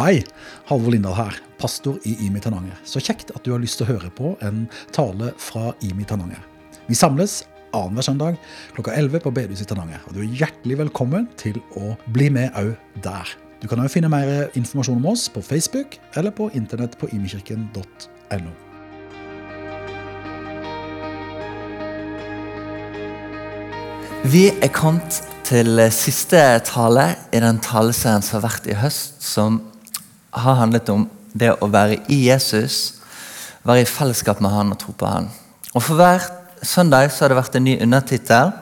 Hei, Halvor Lindahl her, pastor i IMI Tananger. Så kjekt at du har lyst til å høre på en tale fra IMI Tananger. Vi samles annenhver søndag klokka 11 på bedehuset i Tananger. Og du er hjertelig velkommen til å bli med òg der. Du kan òg finne mer informasjon om oss på Facebook eller på internett på imikirken.no. Vi er kommet til siste tale i den taleserien som har vært i høst, som har handlet om det å være i Jesus, være i fellesskap med han og tro på han. Og For hver søndag så har det vært en ny undertittel.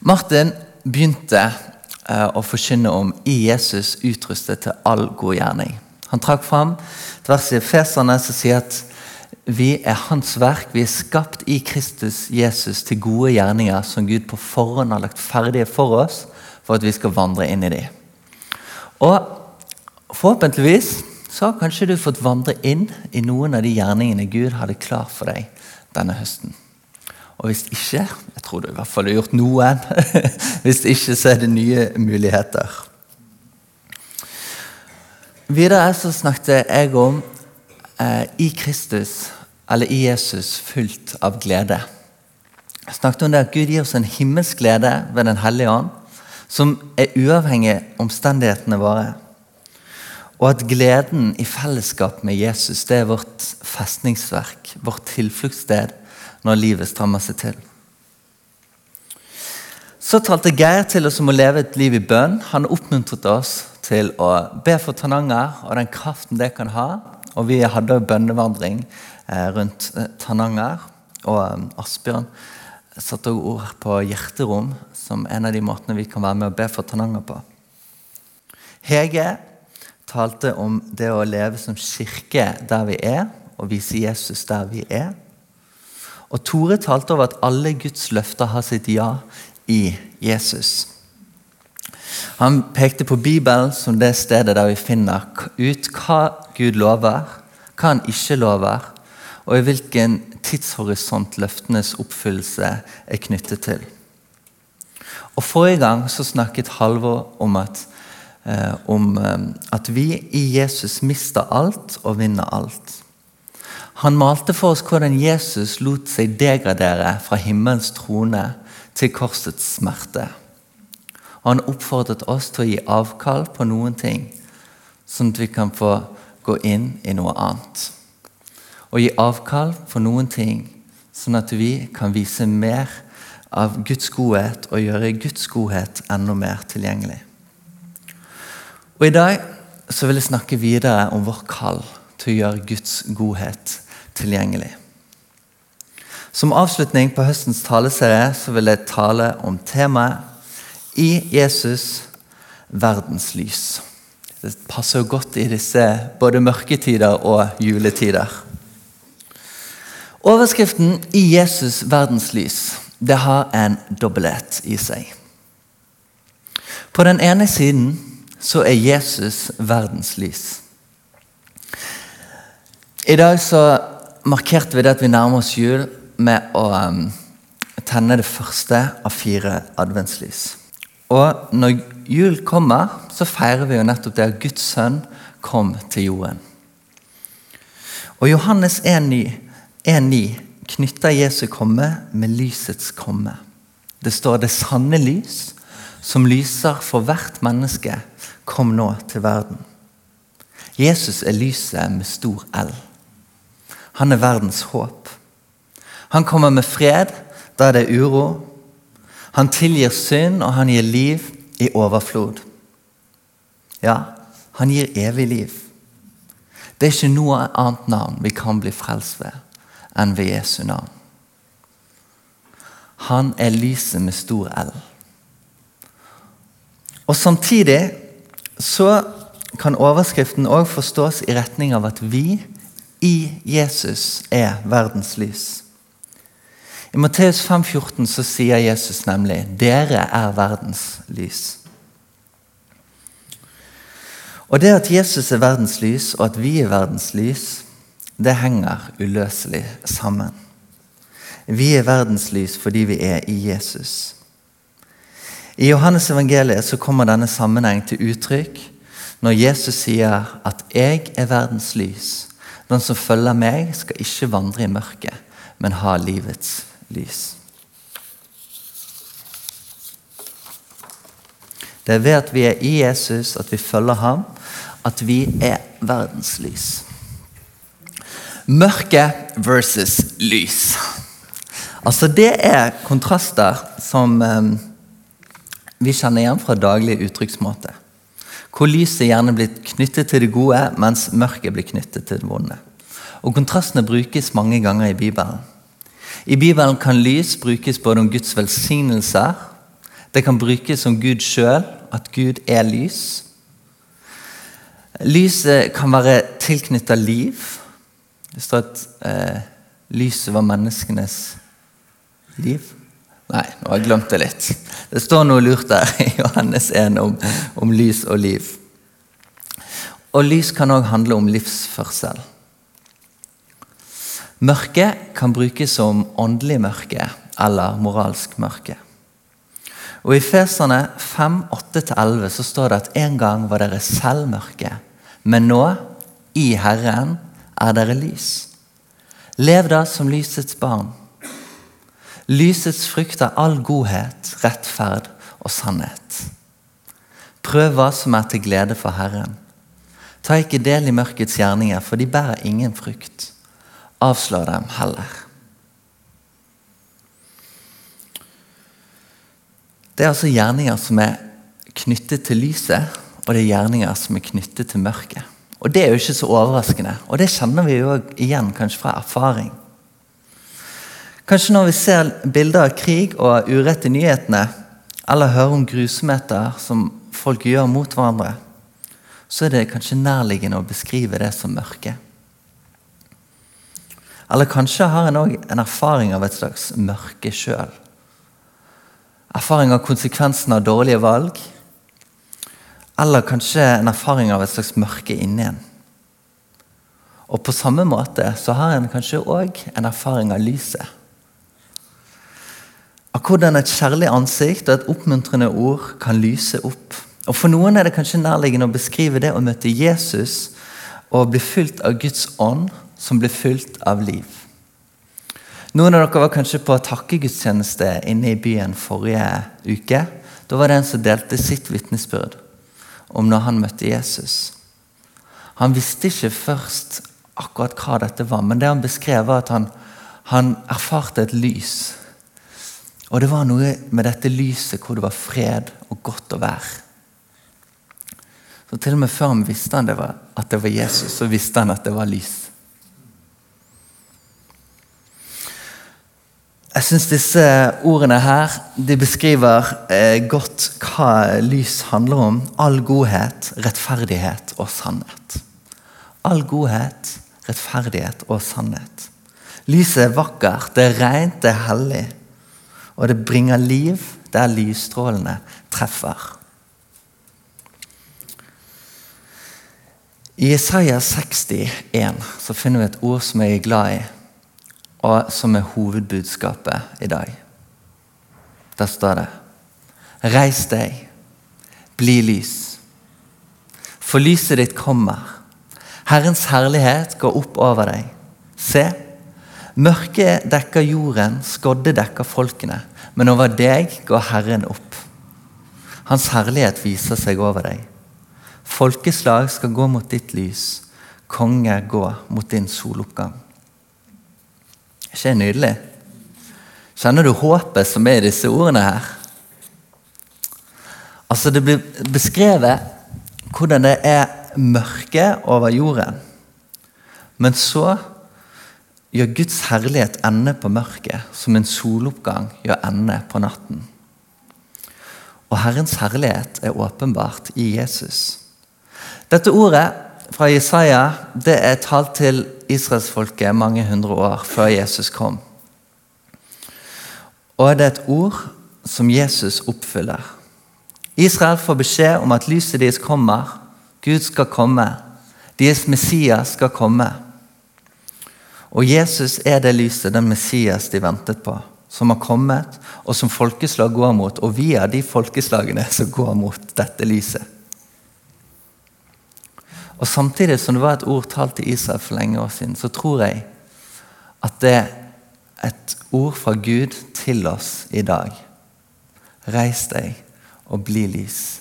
Martin begynte eh, å forkynne om 'i Jesus utrustet til all god gjerning'. Han trakk fram et vers i Feserne som sier at vi er Hans verk. Vi er skapt i Kristus Jesus til gode gjerninger som Gud på forhånd har lagt ferdige for oss for at vi skal vandre inn i dem. Og Forhåpentligvis så har kanskje du fått vandre inn i noen av de gjerningene Gud hadde klar for deg denne høsten. Og hvis ikke Jeg tror du i hvert fall har gjort noen. hvis ikke, så er det nye muligheter. Videre så snakket jeg om eh, i Kristus, eller i Jesus, fullt av glede. Jeg snakket om det at Gud gir oss en himmelsk glede ved Den hellige ånd, som er uavhengig av omstendighetene våre. Og at gleden i fellesskap med Jesus det er vårt festningsverk, vårt tilfluktssted når livet strammer seg til. Så talte Geir til oss om å leve et liv i bønn. Han oppmuntret oss til å be for Tananger og den kraften det kan ha. Og Vi hadde bønnevandring eh, rundt eh, Tananger. Og eh, Asbjørn satte også ord på hjerterom som en av de måtene vi kan være med å be for Tananger på. Hege talte om det å leve som kirke der vi er, og vise Jesus der vi er. Og Tore talte over at alle Guds løfter har sitt ja i Jesus. Han pekte på Bibelen som det stedet der vi finner ut hva Gud lover, hva han ikke lover, og i hvilken tidshorisont løftenes oppfyllelse er knyttet til. Og Forrige gang så snakket Halvor om at eh, om eh, at vi i Jesus mister alt og vinner alt. Han malte for oss hvordan Jesus lot seg degradere fra himmelens trone til korsets smerte. Og han oppfordret oss til å gi avkall på noen ting, sånn at vi kan få gå inn i noe annet. Å gi avkall på noen ting, sånn at vi kan vise mer av Guds godhet og gjøre Guds godhet enda mer tilgjengelig. Og I dag så vil jeg snakke videre om vår kall til å gjøre Guds godhet tilgjengelig. Som avslutning på høstens taleserie så vil jeg tale om temaet 'I Jesus verdens lys'. Det passer godt i disse både mørketider og juletider. Overskriften 'I Jesus verdens lys' det har en dobbelthet i seg. På den ene siden så er Jesus verdens lys. I dag så markerte vi det at vi nærmer oss jul med å um, tenne det første av fire adventslys. Og når jul kommer, så feirer vi jo nettopp det at Guds sønn kom til jorden. Og Johannes 1,9 knytter Jesu komme med lysets komme. Det står 'det sanne lys', som lyser for hvert menneske kom nå til verden. Jesus er lyset med stor L. Han er verdens håp. Han kommer med fred der det er uro. Han tilgir synd, og han gir liv i overflod. Ja, han gir evig liv. Det er ikke noe annet navn vi kan bli frelst ved enn ved Jesu navn. Han er lyset med stor L. Og Samtidig så kan overskriften òg forstås i retning av at vi i Jesus er verdens lys. I Matteus 5,14 så sier Jesus nemlig 'Dere er verdens lys'. Og Det at Jesus er verdens lys, og at vi er verdens lys, det henger uløselig sammen. Vi er verdens lys fordi vi er i Jesus. I Johannes evangeliet så kommer denne sammenheng til uttrykk når Jesus sier at 'jeg er verdens lys'. Den som følger meg, skal ikke vandre i mørket, men ha livets lys. Det er ved at vi er i Jesus, at vi følger ham, at vi er verdens lys. Mørke versus lys. Altså Det er kontraster som eh, vi kjenner igjen fra daglig uttrykksmåte. Hvor lyset gjerne blir knyttet til det gode, mens mørket blir knyttet til det vonde. Og Kontrastene brukes mange ganger i Bibelen. I Bibelen kan lys brukes både om Guds velsignelser, det kan brukes om Gud sjøl, at Gud er lys. Lyset kan være tilknytta liv. Det står at eh, lyset var menneskenes liv. Nei, nå har jeg glemt det litt. Det står noe lurt der i Johannes 1 om, om lys og liv. Og lys kan òg handle om livsførsel. Mørke kan brukes som åndelig mørke eller moralsk mørke. Og I Feserne 5, 8-11 så står det at en gang var dere selv mørke, men nå, i Herren, er dere lys. Lev da som lysets barn. Lysets frykt er all godhet, rettferd og sannhet. Prøv hva som er til glede for Herren. Ta ikke del i mørkets gjerninger, for de bærer ingen frukt. Avslå dem heller. Det er altså gjerninger som er knyttet til lyset, og det er gjerninger som er knyttet til mørket. Og Det er jo ikke så overraskende, og det kjenner vi jo igjen kanskje fra erfaring. Kanskje når vi ser bilder av krig og urett i nyhetene, eller hører om grusomheter som folk gjør mot hverandre, så er det kanskje nærliggende å beskrive det som mørke. Eller kanskje har en òg en erfaring av et slags mørke sjøl. Erfaring av konsekvensen av dårlige valg. Eller kanskje en erfaring av et slags mørke inni en. Og på samme måte så har en kanskje òg en erfaring av lyset av hvordan et kjærlig ansikt og et oppmuntrende ord kan lyse opp. Og For noen er det kanskje nærliggende å beskrive det å møte Jesus og bli fylt av Guds ånd, som blir fylt av liv. Noen av dere var kanskje på takkegudstjeneste inne i byen forrige uke. Da var det en som delte sitt vitnesbyrd om når han møtte Jesus. Han visste ikke først akkurat hva dette var, men det han beskrev, var at han, han erfarte et lys og det var noe med dette lyset hvor det var fred og godt å være. Så Til og med før han visste han det var, at det var Jesus, så visste han at det var lys. Jeg syns disse ordene her de beskriver eh, godt hva lys handler om. All godhet, rettferdighet og sannhet. All godhet, rettferdighet og sannhet. Lyset er vakkert, det er rent, det er hellig og det bringer liv der lysstrålene treffer. I Isaiah 61 så finner vi et ord som jeg er glad i, og som er hovedbudskapet i dag. Der står det Reis deg, bli lys. For lyset ditt kommer. Herrens herlighet går opp over deg. Se, mørket dekker jorden, skodde dekker folkene men over deg går Herren opp. Hans herlighet viser seg over deg. Folkeslag skal gå mot ditt lys, konger gå mot din soloppgang. Ikke det nydelig? Kjenner du håpet som er i disse ordene her? Altså Det blir beskrevet hvordan det er mørke over jorden. Men så gjør Guds herlighet ende på mørket, som en soloppgang gjør ende på natten. Og Herrens herlighet er åpenbart i Jesus. Dette ordet fra Jesaja det er talt til israelsfolket mange hundre år før Jesus kom. Og det er et ord som Jesus oppfyller. Israel får beskjed om at lyset deres kommer. Gud skal komme. Deres Messias skal komme. Og Jesus er det lyset, den Messias de ventet på, som har kommet, og som folkeslag går mot. Og vi er de folkeslagene som går mot dette lyset. Og Samtidig som det var et ord talt til Israel for lenge år siden, så tror jeg at det er et ord fra Gud til oss i dag. Reis deg og bli lys.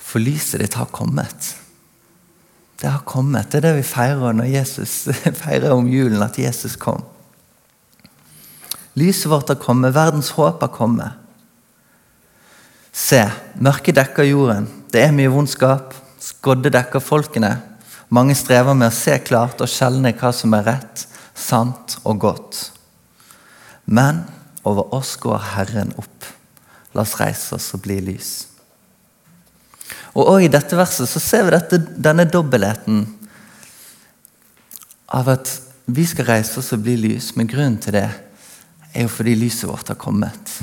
For lyset ditt har kommet. Det har kommet. Det er det vi feirer når Jesus feirer om julen, at Jesus kom. Lyset vårt har kommet, verdens håp har kommet. Se, mørket dekker jorden. Det er mye vondskap. Skodde dekker folkene. Mange strever med å se klart og skjelne hva som er rett, sant og godt. Men over oss går Herren opp. La oss reise oss og bli lys. Og også I dette verset så ser vi dette, denne dobbeltheten av at vi skal reise oss og bli lys, men grunnen til det er jo fordi lyset vårt har kommet.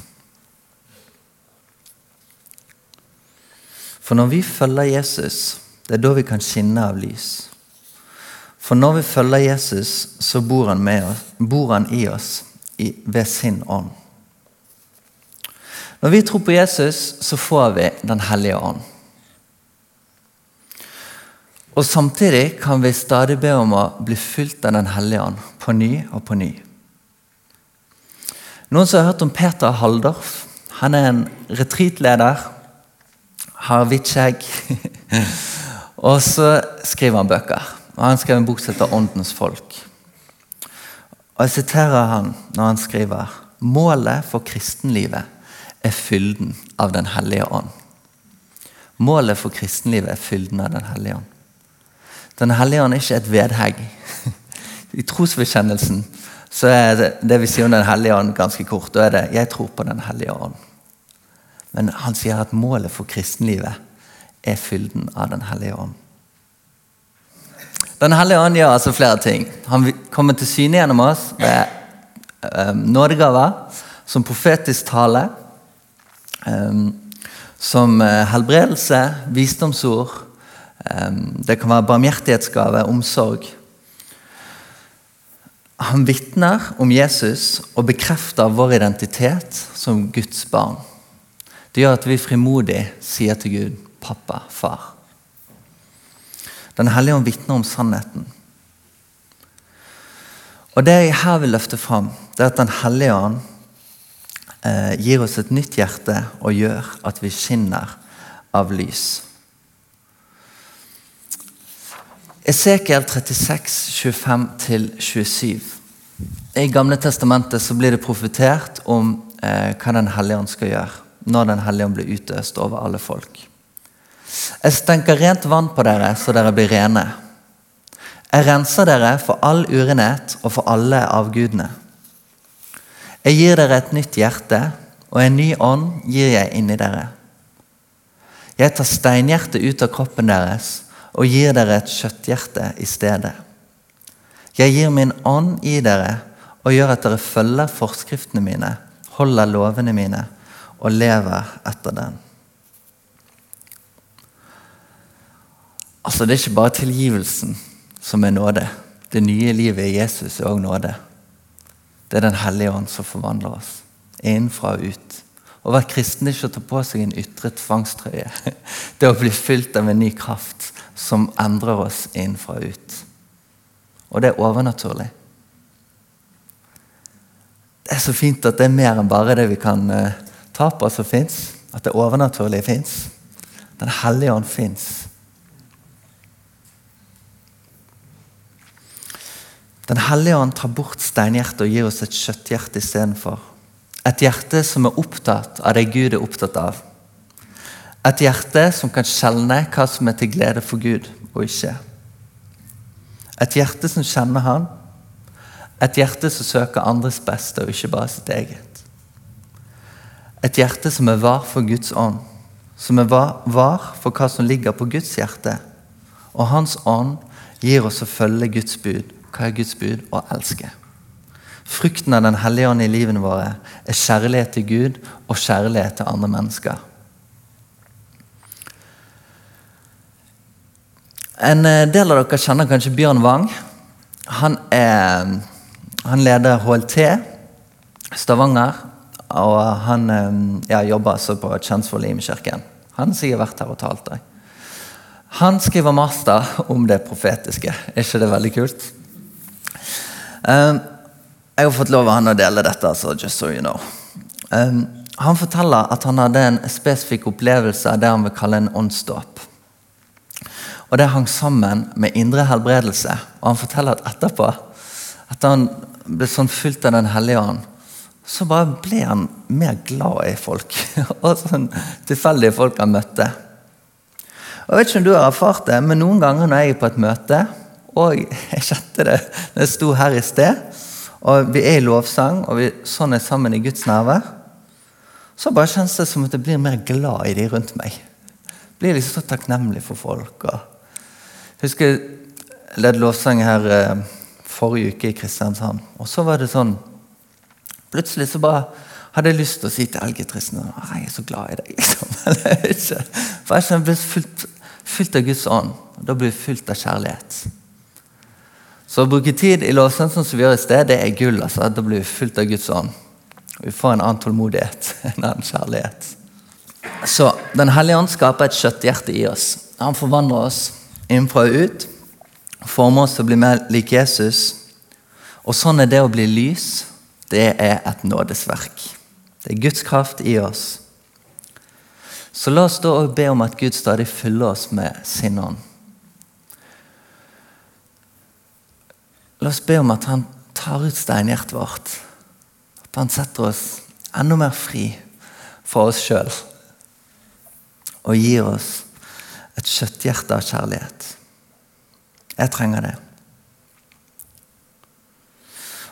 For når vi følger Jesus, det er da vi kan skinne av lys. For når vi følger Jesus, så bor han, oss, bor han i oss i, ved sin ånd. Når vi tror på Jesus, så får vi Den hellige ånd. Og Samtidig kan vi stadig be om å bli fylt av Den hellige ånd på ny og på ny. Noen som har hørt om Peter Halldorf? Han er en retreatleder har hvitt skjegg. og så skriver han bøker. Og Han skrev en bok som heter 'Åndens folk'. Og Jeg siterer han når han skriver Målet for kristenlivet er fylden av Den hellige ånd. Målet for kristenlivet er fylden av Den hellige ånd. Den hellige ånd er ikke et vedhegg. I trosbekjennelsen så er det, det vi sier om Den hellige ånd, ganske kort. Da er det 'Jeg tror på Den hellige ånd'. Men han sier at målet for kristenlivet er fylden av Den hellige ånd. Den hellige ånd gjør altså flere ting. Han kommer til syne gjennom oss ved um, nådegaver, som profetisk tale, um, som uh, helbredelse, visdomsord. Det kan være barmhjertighetsgave, omsorg. Han vitner om Jesus og bekrefter vår identitet som Guds barn. Det gjør at vi frimodig sier til Gud 'Pappa, far'. Den hellige ånd vitner om sannheten. Og Det jeg her vil løfte fram, det er at Den hellige ånd eh, gir oss et nytt hjerte og gjør at vi skinner av lys. Esekiel 36, 25-27. I Gamle testamentet så blir det profetert om eh, hva Den hellige ånd skal gjøre når Den hellige ånd blir utøst over alle folk. Jeg stenker rent vann på dere, så dere blir rene. Jeg renser dere for all urenhet og for alle avgudene. Jeg gir dere et nytt hjerte, og en ny ånd gir jeg inni dere. Jeg tar steinhjertet ut av kroppen deres og gir dere et kjøtthjerte i stedet. Jeg gir min ånd i dere og gjør at dere følger forskriftene mine, holder lovene mine og lever etter den. Altså, Det er ikke bare tilgivelsen som er nåde. Det nye livet i Jesus er òg nåde. Det er Den hellige ånd som forvandler oss, innenfra og ut. Å være kristen er ikke å ta på seg en ytre tvangstrøye. Det er å bli fylt av en ny kraft som endrer oss innenfra og ut. Og det er overnaturlig. Det er så fint at det er mer enn bare det vi kan ta på som fins, at det overnaturlige fins. Den hellige ånd fins. Den hellige ånd tar bort steinhjertet og gir oss et kjøtthjerte istedenfor. Et hjerte som er opptatt av det Gud er opptatt av. Et hjerte som kan skjelne hva som er til glede for Gud og ikke. Et hjerte som kjenner Han. Et hjerte som søker andres beste og ikke bare sitt eget. Et hjerte som er var for Guds ånd, som er var for hva som ligger på Guds hjerte. Og Hans ånd gir oss å følge Guds bud. Hva er Guds bud? Å elske. Frukten av Den hellige ånd i livene våre er kjærlighet til Gud og kjærlighet til andre mennesker. En eh, del av dere kjenner kanskje Bjørn Wang. Han, er, han leder HLT Stavanger og han ja, jobber altså på Kjensvoll Imekirken. Han har sikkert vært her og talt. deg. Han skriver master om det profetiske. Er ikke det veldig kult? Um, jeg har fått lov av han å dele dette, så just so you know. Han forteller at han hadde en spesifikk opplevelse av det han vil kalle en åndsdåp. Og Det hang sammen med indre helbredelse. Og Han forteller at etterpå, etter han ble sånn fulgt av Den hellige ånd, så bare ble han mer glad i folk. og sånn tilfeldige folk han møtte. Og Jeg vet ikke om du har erfart det, men noen ganger når jeg er på et møte, og jeg kjente det når jeg sto her i sted, og vi er i lovsang, og vi sånn er sammen i Guds nærvær, så bare kjennes det som at jeg blir mer glad i de rundt meg. Blir liksom så takknemlig for folk. Og husker jeg ledde lovsang her eh, forrige uke i Kristiansand. Og så var det sånn Plutselig så bare hadde jeg lyst til å si til elgitristen jeg er så glad i deg. liksom. For jeg ble fylt, fylt av Guds ånd. Da blir vi fylt av kjærlighet. Så å bruke tid i lovsang sånn som vi gjør i sted, det er gull. altså. Da blir vi fylt av Guds ånd. Og vi får en annen tålmodighet, en annen kjærlighet. Så Den hellige ånd skaper et kjøtthjerte i oss. Han forvandler oss innenfra og ut. Former oss til å bli mer lik Jesus. Og sånn er det å bli lys det er et nådesverk. Det er Guds kraft i oss. Så la oss da også be om at Gud stadig fyller oss med sin ånd. La oss be om at han tar ut steinhjertet vårt. At han setter oss enda mer fri fra oss sjøl. Og gir oss et kjøtthjerte av kjærlighet. Jeg trenger det.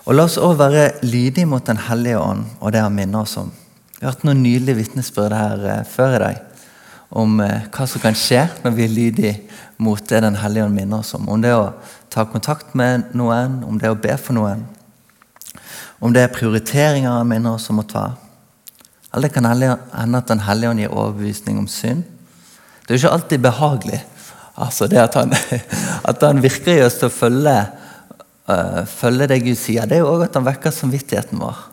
Og La oss også være lydige mot Den hellige ånd og det han minner oss om. Vi har hatt noen nydelige vitnesbyrd her eh, før i dag om eh, hva som kan skje når vi er lydige mot det Den hellige ånd minner oss om. Om det å ta kontakt med noen, om det å be for noen. Om det er prioriteringer han minner oss om å ta. Eller det kan hende at Den hellige ånd gir overbevisning om synd. Det er jo ikke alltid behagelig. Altså det at han, at han virker i oss til å følge uh, følge det Gud sier, det er jo òg at han vekker samvittigheten vår.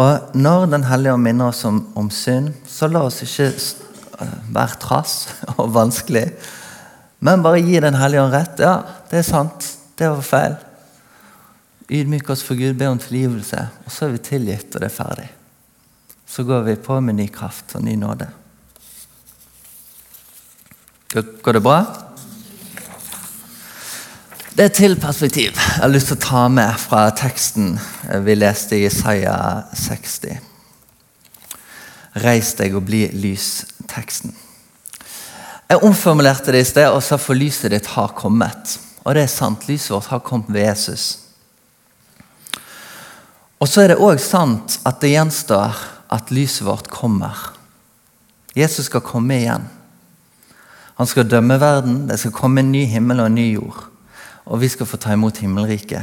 Og når Den hellige ånd minner oss om, om, synd, så la oss ikke uh, være trass og vanskelig, men bare gi Den hellige ånd rett. Ja, det er sant. Det var feil. Ydmyk oss for Gud, be om tilgivelse, og så er vi tilgitt, og det er ferdig. Så går vi på med ny kraft og ny nåde. Går det bra? Det er til perspektiv jeg har lyst til å ta med fra teksten vi leste i Isaiah 60. Reis deg og bli lys-teksten. Jeg omformulerte det i sted og sa for lyset ditt har kommet. Og det er sant. Lyset vårt har kommet ved Jesus. Og så er det òg sant at det gjenstår at lyset vårt kommer. Jesus skal komme igjen. Han skal dømme verden. Det skal komme en ny himmel og en ny jord og vi skal få ta imot himmelriket.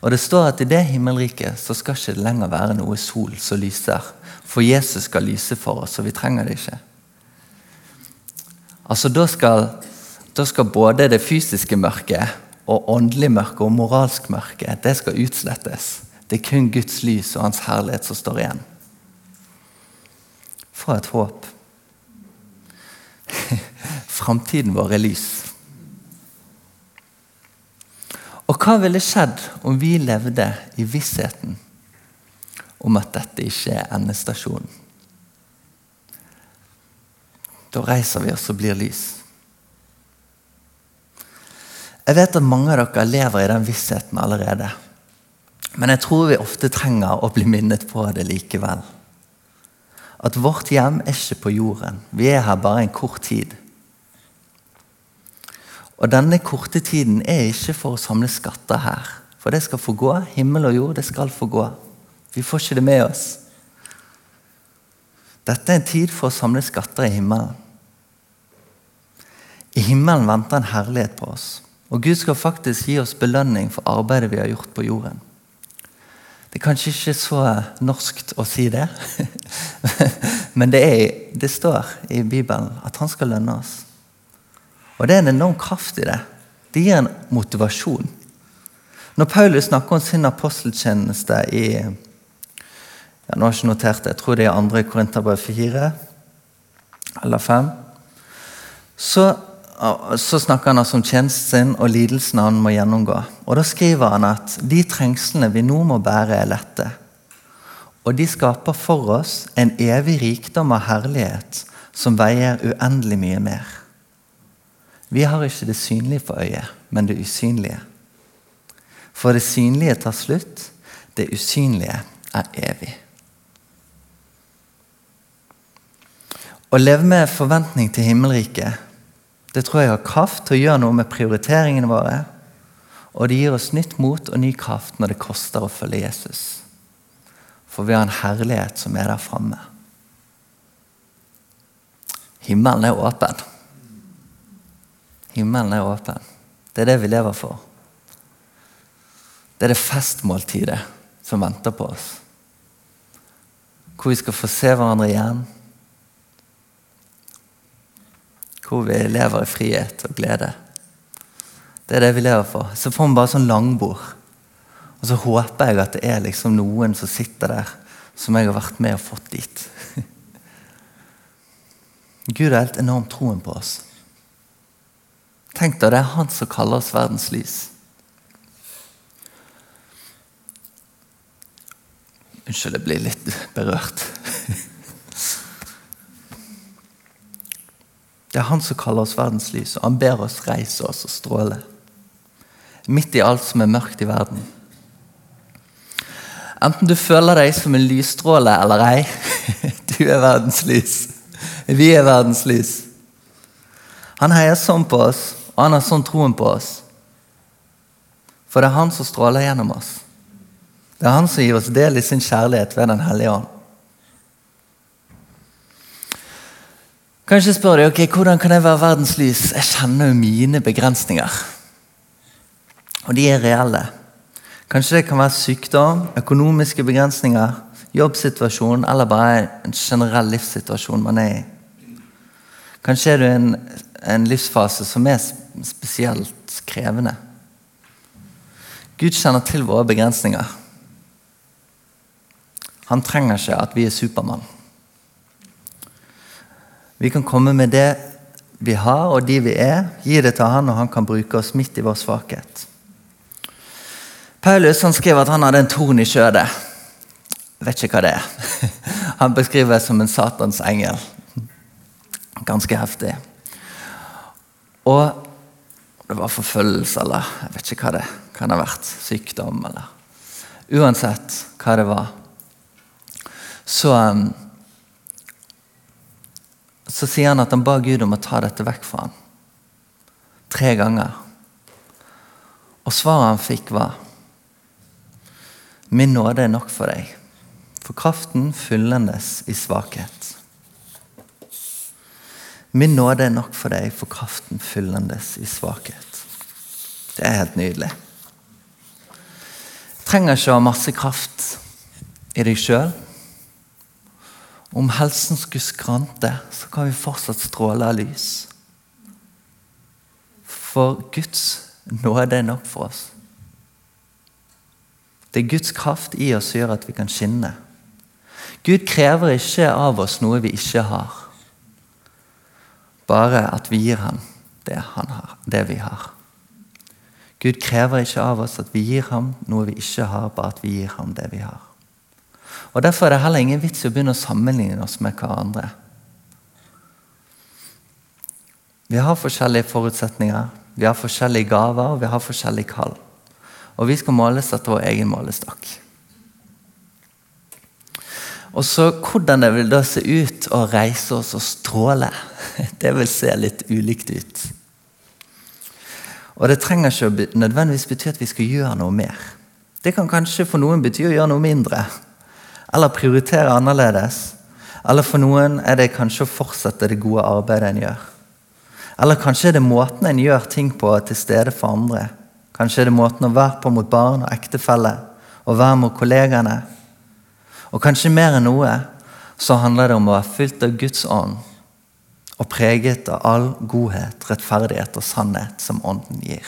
Og Det står at i det himmelriket så skal ikke det lenger være noe sol som lyser. For Jesus skal lyse for oss, og vi trenger det ikke. Altså Da skal, da skal både det fysiske mørket og åndelig mørke og moralsk mørke det skal utslettes. Det er kun Guds lys og Hans herlighet som står igjen. For et håp. Framtiden vår er lys. Og hva ville skjedd om vi levde i vissheten om at dette ikke er endestasjonen? Da reiser vi oss og blir lys. Jeg vet at mange av dere lever i den vissheten allerede. Men jeg tror vi ofte trenger å bli minnet på det likevel. At vårt hjem er ikke på jorden. Vi er her bare en kort tid. Og denne korte tiden er ikke for å samle skatter her. For det skal få gå. Himmel og jord, det skal få gå. Vi får ikke det med oss. Dette er en tid for å samle skatter i himmelen. I himmelen venter en herlighet på oss. Og Gud skal faktisk gi oss belønning for arbeidet vi har gjort på jorden. Det er kanskje ikke så norskt å si det, men det, er, det står i Bibelen at han skal lønne oss. Og Det er en enorm kraft i det. Det gir en motivasjon. Når Paulus snakker om sin aposteltjeneste i ja, nå har jeg ikke notert det, jeg tror det er andre Korinterbrev 4, eller 5, så, så snakker han altså om tjenesten sin og lidelsene han må gjennomgå. Og Da skriver han at de trengslene vi nå må bære, er lette. Og de skaper for oss en evig rikdom av herlighet som veier uendelig mye mer. Vi har ikke det synlige for øyet, men det usynlige. For det synlige tar slutt, det usynlige er evig. Å leve med forventning til himmelriket det tror jeg har kraft til å gjøre noe med prioriteringene våre. Og det gir oss nytt mot og ny kraft når det koster å følge Jesus. For vi har en herlighet som er der framme. Himmelen er åpen. Himmelen er åpen. Det er det vi lever for. Det er det festmåltidet som venter på oss. Hvor vi skal få se hverandre igjen. Hvor vi lever i frihet og glede. Det er det vi lever for. Så får vi bare sånn langbord. Og så håper jeg at det er liksom noen som sitter der, som jeg har vært med og fått dit. Gud har helt enormt troen på oss. Tenk deg, det er han som kaller oss verdens lys. Unnskyld, jeg blir litt berørt. Det er han som kaller oss verdens lys, og han ber oss reise oss og stråle. Midt i alt som er mørkt i verden. Enten du føler deg som en lysstråle eller ei, du er verdens lys. Vi er verdens lys. Han heier sånn på oss, og han har sånn troen på oss. For det er han som stråler gjennom oss. Det er han som gir oss del i sin kjærlighet ved Den hellige ånd. Kanskje spør du ok, hvordan kan jeg være verdens lys? Jeg kjenner jo mine begrensninger. Og de er reelle. Kanskje det kan være sykdom, økonomiske begrensninger, jobbsituasjon eller bare en generell livssituasjon man er i. Kanskje er du i en, en livsfase som er spesielt krevende. Gud kjenner til våre begrensninger. Han trenger ikke at vi er Supermann. Vi kan komme med det vi har, og de vi er, gi det til han, og han kan bruke oss midt i vår svakhet. Paulus han skriver at han hadde en torn i skjødet. Vet ikke hva det er. Han beskriver det som en Satans engel. Ganske heftig. Og det var forfølgelse, eller jeg vet ikke hva det kan ha vært. Sykdom, eller Uansett hva det var så, um, så sier han at han ba Gud om å ta dette vekk fra ham. Tre ganger. Og svaret han fikk, var Min nåde er nok for deg, for kraften fyllendes i svakhet. Min nåde er nok for deg, for kraften fyllendes i svakhet. Det er helt nydelig. Du trenger ikke å ha masse kraft i deg sjøl. Om helsen skulle skrante, så kan vi fortsatt stråle av lys. For Guds nåde er nok for oss. Det er Guds kraft i oss som gjør at vi kan skinne. Gud krever ikke av oss noe vi ikke har. Bare at vi gir ham det, han har, det vi har. Gud krever ikke av oss at vi gir ham noe vi ikke har, bare at vi gir ham det vi har. Og Derfor er det heller ingen vits i å begynne å sammenligne oss med hverandre. Vi har forskjellige forutsetninger, vi har forskjellige gaver og vi har forskjellig kall. Og vi skal måles etter vår egen målestokk. Og så Hvordan det vil da se ut å reise oss og stråle, det vil se litt ulikt ut. Og Det trenger ikke nødvendigvis bety at vi skal gjøre noe mer. Det kan kanskje for noen bety å gjøre noe mindre eller prioritere annerledes. Eller for noen er det kanskje å fortsette det gode arbeidet en gjør. Eller kanskje er det måten en gjør ting på til stede for andre. Kanskje er det måten å være på mot barn og ektefelle, og være mot kollegaene. Og kanskje mer enn noe så handler det om å være fylt av Guds ånd og preget av all godhet, rettferdighet og sannhet som Ånden gir.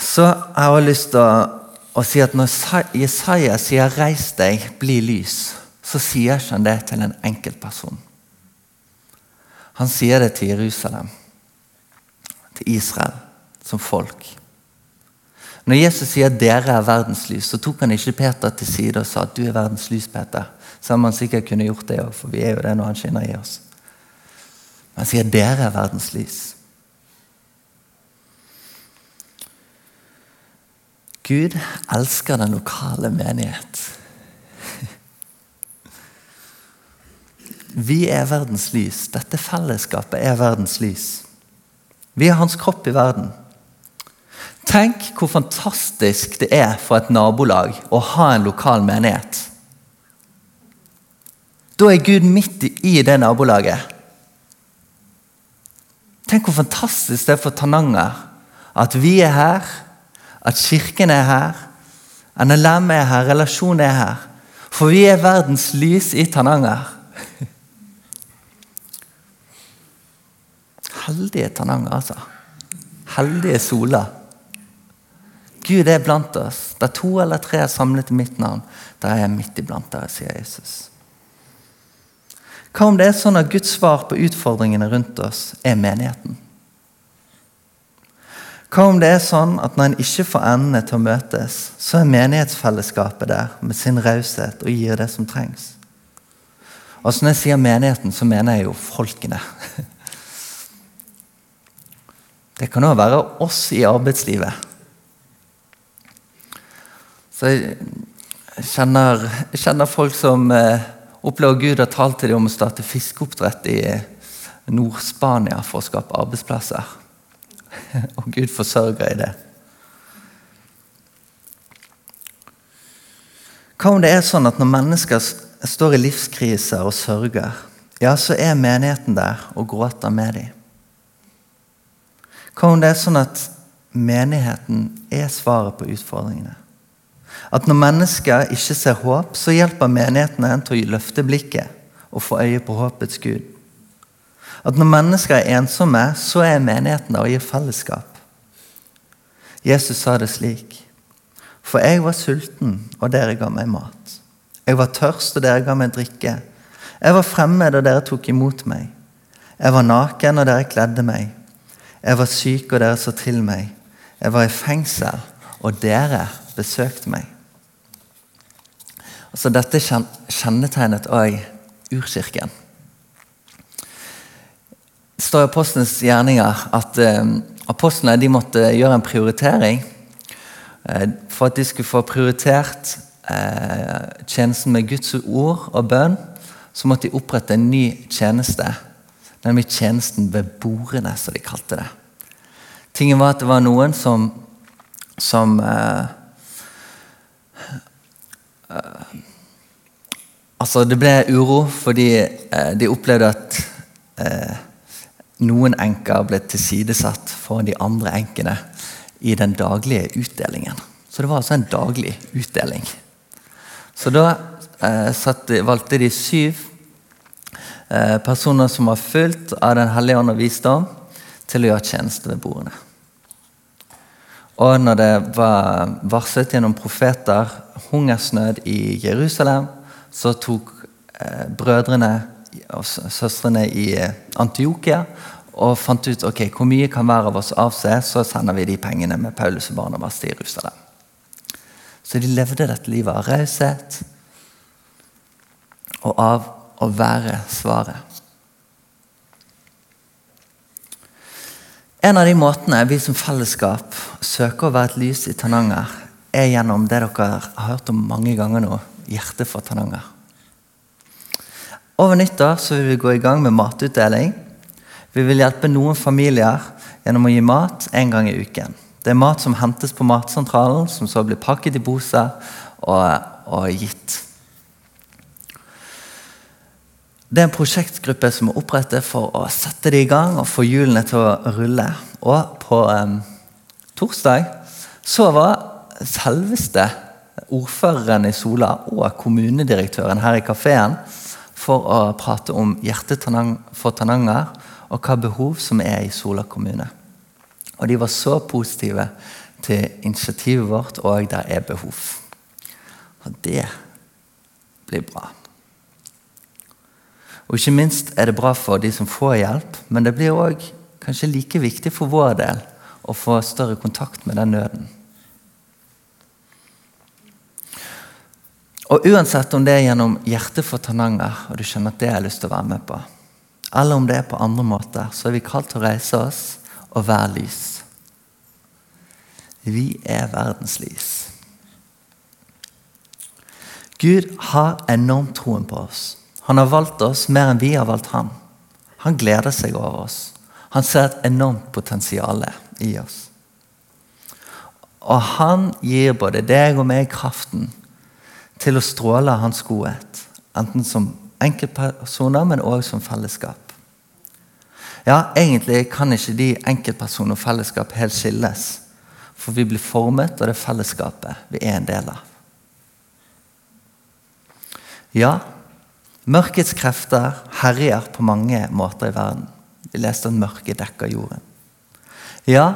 Så jeg har lyst til å å si at når Jesaja sier 'reis deg, bli lys', så sier han det til en enkeltperson. Han sier det til Jerusalem, til Israel, som folk. Når Jesus sier 'dere er verdens lys', så tok han ikke Peter til side og sa at 'du er verdens lys', Peter. Så hadde han sikkert kunne gjort det òg, for vi er jo det når han skinner i oss. Men han sier 'dere er verdens lys'. Gud elsker den lokale menighet. Vi er verdens lys. Dette fellesskapet er verdens lys. Vi er hans kropp i verden. Tenk hvor fantastisk det er for et nabolag å ha en lokal menighet. Da er Gud midt i det nabolaget. Tenk hvor fantastisk det er for Tananger at vi er her, at kirken er her, NLM er her, relasjonen er her. For vi er verdens lys i Tananger. Heldige Tananger, altså. Heldige Sola. Gud er blant oss. Der to eller tre er samlet i mitt navn, der er jeg midt iblant dere, sier Jesus. Hva om det er sånn at Guds svar på utfordringene rundt oss er menigheten? Hva om det er sånn at når en ikke får endene til å møtes, så er menighetsfellesskapet der med sin raushet og gir det som trengs? Altså Når jeg sier menigheten, så mener jeg jo folkene. Det kan òg være oss i arbeidslivet. Så jeg kjenner, jeg kjenner folk som eh, opplever Gud har talt til dem om å starte fiskeoppdrett i Nord-Spania for å skape arbeidsplasser. Og Gud forsørger i det. Hva om det er sånn at når mennesker står i livskriser og sørger, ja, så er menigheten der og gråter med dem? Hva om det er sånn at menigheten er svaret på utfordringene? At når mennesker ikke ser håp, så hjelper menighetene en til å løfte blikket og få øye på håpets Gud. At når mennesker er ensomme, så er menigheten der og gir fellesskap. Jesus sa det slik. For jeg var sulten, og dere ga meg mat. Jeg var tørst, og dere ga meg drikke. Jeg var fremmed, og dere tok imot meg. Jeg var naken, og dere kledde meg. Jeg var syk, og dere så til meg. Jeg var i fengsel, og dere besøkte meg. Altså, dette kjennetegnet òg urkirken. Det står i apostlenes gjerninger at eh, apostlene måtte gjøre en prioritering. Eh, for at de skulle få prioritert eh, tjenesten med Guds ord og bønn, så måtte de opprette en ny tjeneste. Nemlig tjenesten ved bordene, som de kalte det. Tingen var at det var noen som, som Eh, altså, det ble uro fordi eh, de opplevde at eh, noen enker ble tilsidesatt foran de andre enkene i den daglige utdelingen. Så det var altså en daglig utdeling. Så da eh, satt, valgte de syv eh, personer som var fulgt av Den hellige ånd og visdom, til å gjøre tjeneste ved bordene. Og når det var varslet gjennom profeter hungersnød i Jerusalem, så tok eh, brødrene og søstrene i eh, Antiokia og fant ut ok, hvor mye kan hver av oss avse, så sender vi de pengene med Paulus og Barnabas til Jerusalem. Så de levde dette livet av raushet og av å være svaret. En av de måtene vi som fellesskap søker å være et lys i Tananger, er gjennom det dere har hørt om mange ganger nå hjertet for Tananger. Over nyttår så vil vi gå i gang med matutdeling. Vi vil hjelpe noen familier gjennom å gi mat en gang i uken. Det er mat som hentes på Matsentralen, som så blir pakket i poser og, og gitt. Det er en prosjektgruppe som er opprettet for å sette det i gang og få hjulene til å rulle. Og på um, torsdag så var selveste ordføreren i Sola og kommunedirektøren her i kafeen for å prate om hjertet for Tananger og hva behov som er i Sola kommune. Og De var så positive til initiativet vårt, og der er behov. Og det blir bra. Og ikke minst er det bra for de som får hjelp, men det blir òg kanskje like viktig for vår del å få større kontakt med den nøden. Og uansett om det er gjennom hjertet for Tananger, og du skjønner at det har jeg lyst til å være med på, eller om det er på andre måter, så er vi kalt til å reise oss og være lys. Vi er verdens lys. Gud har enormt troen på oss. Han har valgt oss mer enn vi har valgt ham. Han gleder seg over oss. Han ser et enormt potensial i oss. Og han gir både deg og meg kraften til å stråle hans godhet. Enten som enkeltpersoner, men òg som fellesskap. Ja, Egentlig kan ikke de enkeltpersoner og fellesskap helt skilles. For vi blir formet av det fellesskapet vi er en del av. Ja, mørkets krefter herjer på mange måter i verden. Vi leste at mørket dekker jorden. Ja,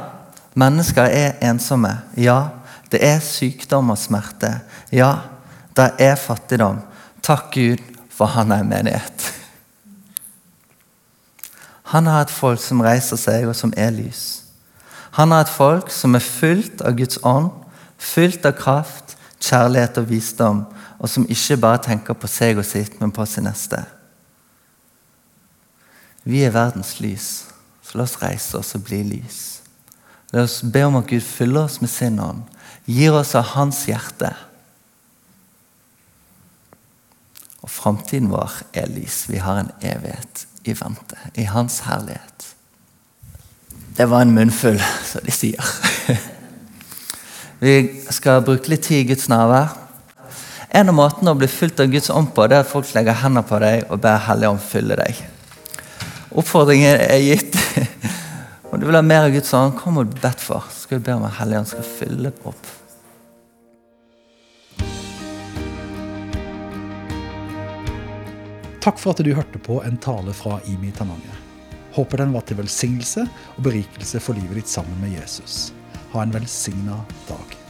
mennesker er ensomme. Ja, det er sykdom og smerte. Ja, det er fattigdom. Takk Gud for han er en menighet. Han har et folk som reiser seg, og som er lys. Han har et folk som er fylt av Guds ånd, fylt av kraft, kjærlighet og visdom, og som ikke bare tenker på seg og sitt, men på sin neste. Vi er verdens lys, så la oss reise oss og bli lys. La oss be om at Gud fyller oss med sin ånd, gir oss av Hans hjerte. Og framtiden vår er lys. Vi har en evighet i vente, i Hans herlighet. Det var en munnfull, som de sier. Vi skal bruke litt tid i Guds nærvær. En av måtene å bli fylt av Guds ånd på, det er at folk legger hendene på deg og ber Hellige ånd fylle deg. Oppfordringen er gitt. Om du vil ha mer av Guds ånd, kom og bedt for. Så skal du be om at Hellige ånd skal fylle opp. Takk for at du hørte på en tale fra Imi Tananger. Håper den var til velsignelse og berikelse for livet ditt sammen med Jesus. Ha en velsigna dag.